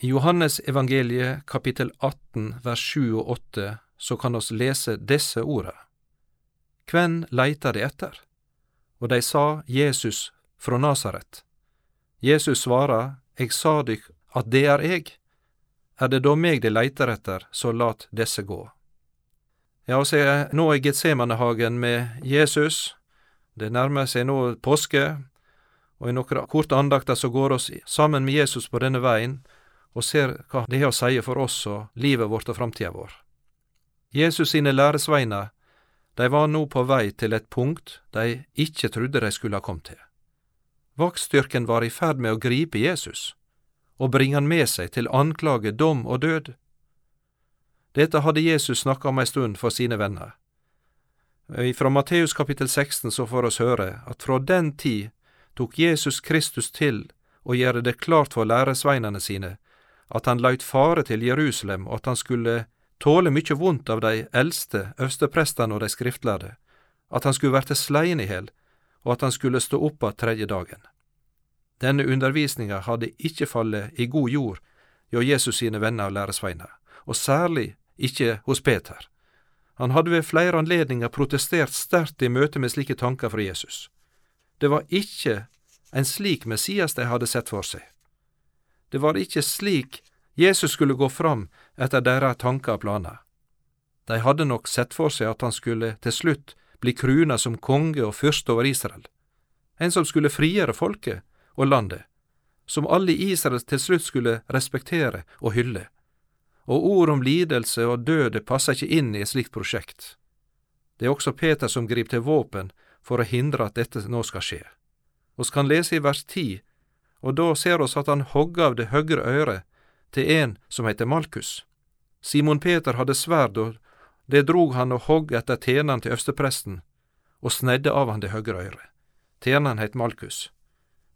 I Johannes evangeliet kapittel 18 vers 7 og 8 så kan oss lese disse orda. Kven leita de etter? Og de sa Jesus fra Nasaret. Jesus svara, Eg sa dykk at det er eg. Er det da meg de leiter etter, så lat desse gå. Ja, oss er nå i Getsemanehagen med Jesus. Det nærmer seg nå påske, og i noen korte andakter så går oss sammen med Jesus på denne veien og ser hva det har å si for oss og livet vårt og framtida vår. Jesus sine læresveiner, de var nå på vei til et punkt de ikke trodde de skulle ha kommet til. Vaktstyrken var i ferd med å gripe Jesus og bringe han med seg til anklage, dom og død. Dette hadde Jesus snakka om ei stund for sine venner. Fra Matteus kapittel 16 så får oss høre at fra den tid tok Jesus Kristus til å gjøre det klart for læresveinene sine at han løyt fare til Jerusalem, og at han skulle tåle mykje vondt av dei eldste, øversteprestane og dei skriftlærde, at han skulle verte slein i hel, og at han skulle stå opp att tredje dagen. Denne undervisninga hadde ikkje falle i god jord hjå Jesus sine venner og læresveinar, og særlig ikkje hos Peter. Han hadde ved flere anledninger protestert sterkt i møte med slike tankar fra Jesus. Det var ikkje en slik Messias de hadde sett for seg. Det var ikkje slik Jesus skulle gå fram etter deres tankar og planer. De hadde nok sett for seg at han skulle til slutt bli kruna som konge og fyrste over Israel, en som skulle frigjøre folket og landet, som alle i Israel til slutt skulle respektere og hylle. Og ord om lidelse og døde passer ikke inn i et slikt prosjekt. Det er også Peter som griper til våpen for å hindre at dette nå skal skje. Vi kan lese i vers 10, og da ser oss at han hogg av det høgre øret til en som heter Malkus. Simon Peter hadde sverd, og det drog han og hogg etter tjeneren til øverstepresten, og snedde av han det høgre øret. Tjeneren het Malkus.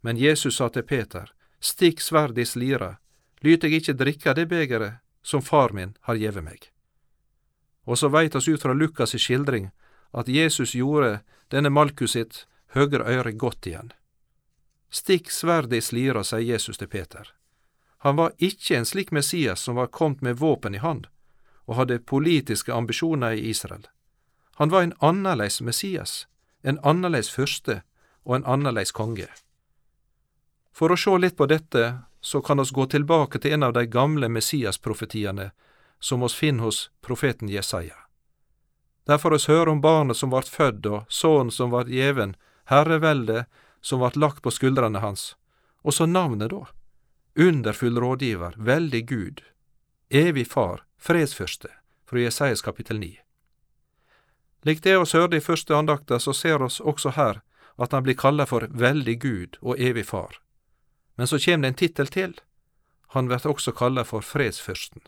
Men Jesus sa til Peter, Stikk sverd i slira, lyt eg ikkje drikke det begeret som far min har gjeve meg. Og så veit oss ut fra Lukas' skildring at Jesus gjorde denne Malkus sitt høgre øre godt igjen. Stikk sverdet i slira, sier Jesus til Peter. Han var ikkje en slik Messias som var kommet med våpen i hand og hadde politiske ambisjoner i Israel. Han var en annerleis Messias, en annerleis fyrste og en annerleis konge. For å sjå litt på dette, så kan oss gå tilbake til en av de gamle Messias-profetiene som oss finner hos profeten Jesaja. Der får oss høre om barnet som vart født og sønnen som vart gjeven, herreveldet som vart lagt på skuldrene hans, og så navnet, da underfull rådgiver, veldig Gud, evig Far, fredsfyrste, fra Jesajas kapittel 9. Lik det oss hørte i første andakta, så ser oss også her at han blir kalla for veldig Gud og evig Far. Men så kjem det en tittel til. Han vert også kalla for fredsfyrsten.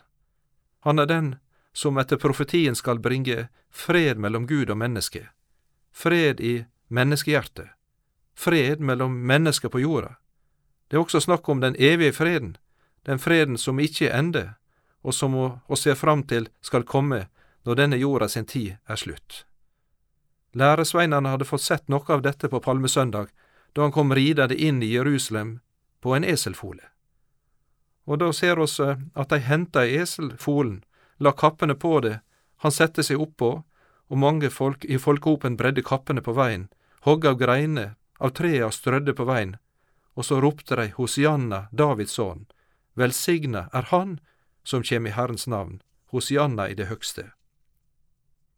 Han er den som etter profetien skal bringe fred mellom Gud og menneske, fred i menneskehjertet, fred mellom mennesker på jorda, det er også snakk om den evige freden, den freden som ikke ender, og som vi ser fram til skal komme når denne jorda sin tid er slutt. Læresveinene hadde fått sett noe av dette på palmesøndag, da han kom ridende inn i Jerusalem på en eselfole. Og da ser oss eh, at de henta eselfolen, la kappene på det, han sette seg oppå, og mange folk i folkehopen bredde kappene på veien, hogg av greiner, av trea strødde på veien, og så ropte dei Hosianna, Davids sønn, velsigna er Han som kjem i Herrens navn, Hosianna i det høgste.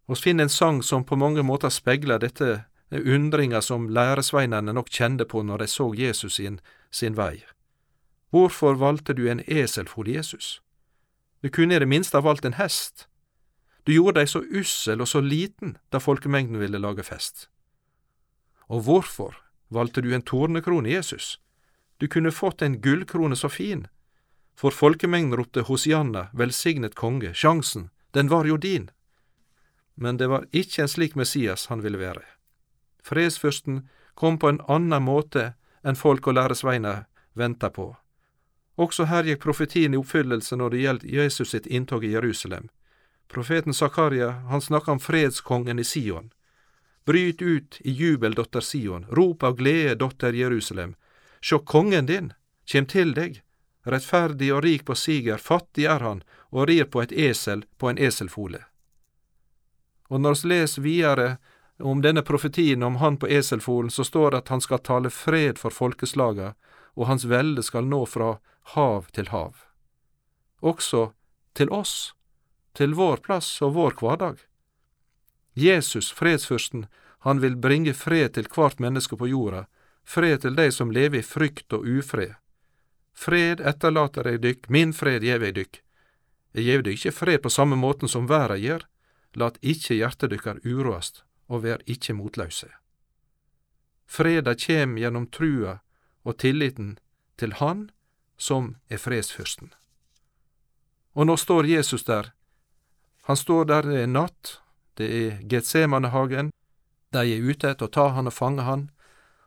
Oss finner en sang som på mange måter spegler dette undringa som læresveinene nok kjende på når de så Jesus sin, sin vei. Hvorfor valgte du en eselford, Jesus? Du kunne i det minste ha valgt en hest. Du gjorde deg så ussel og så liten da folkemengden ville lage fest. Og hvorfor valgte du en tornekrone Jesus? Du kunne fått en gullkrone så fin. For folkemengden ropte Hosianna, velsignet konge, sjansen, den var jo din. Men det var ikke en slik Messias han ville være. Fredsfyrsten kom på en annen måte enn folk og læresveiner venta på. Også her gikk profetien i oppfyllelse når det gjaldt Jesus sitt inntog i Jerusalem. Profeten Zakaria, han snakka om fredskongen i Sion. Bryt ut i jubel, dotter Sion, rop av glede, dotter Jerusalem, Sjå kongen din kjem til deg, rettferdig og rik på siger, fattig er han, og rir på et esel på en eselfole. Og når vi leser videre om denne profetien om han på eselfolen, så står det at han skal tale fred for folkeslaga, og hans velde skal nå fra hav til hav. Også til oss, til vår plass og vår hverdag. Jesus, fredsfyrsten, han vil bringe fred til hvert menneske på jorda, fred til dei som lever i frykt og ufred. Fred etterlater eg dykk, min fred gjev eg dykk. Eg gjev dykk ikkje fred på samme måten som verda gjer, lat ikkje hjertet dykkar uroast, og vær ikkje motløse. Freda kjem gjennom trua og tilliten til Han som er fredsfyrsten. Og nå står Jesus der. Han står der det er natt, det er Getsemanehagen, de er ute etter å ta han og fange han,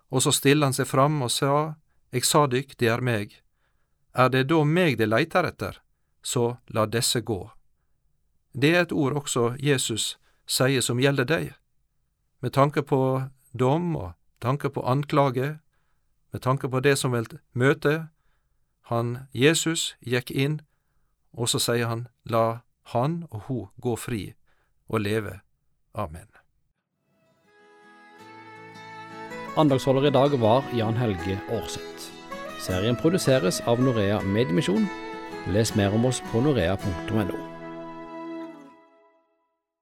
og så stiller han seg fram og sa, Eg sa dykk, det er meg. Er det da meg de leiter etter, så la desse gå. Det er et ord også Jesus sier som gjelder deg, med tanke på dom og tanke på anklage, med tanke på det som vil møte. Han, Jesus, gikk inn, og så sier han, la han og hun gå fri og leve. Amen. Andagsholder i dag var Jan Helge Aarseth. Serien produseres av Norea Mediemisjon. Les mer om oss på norea.no.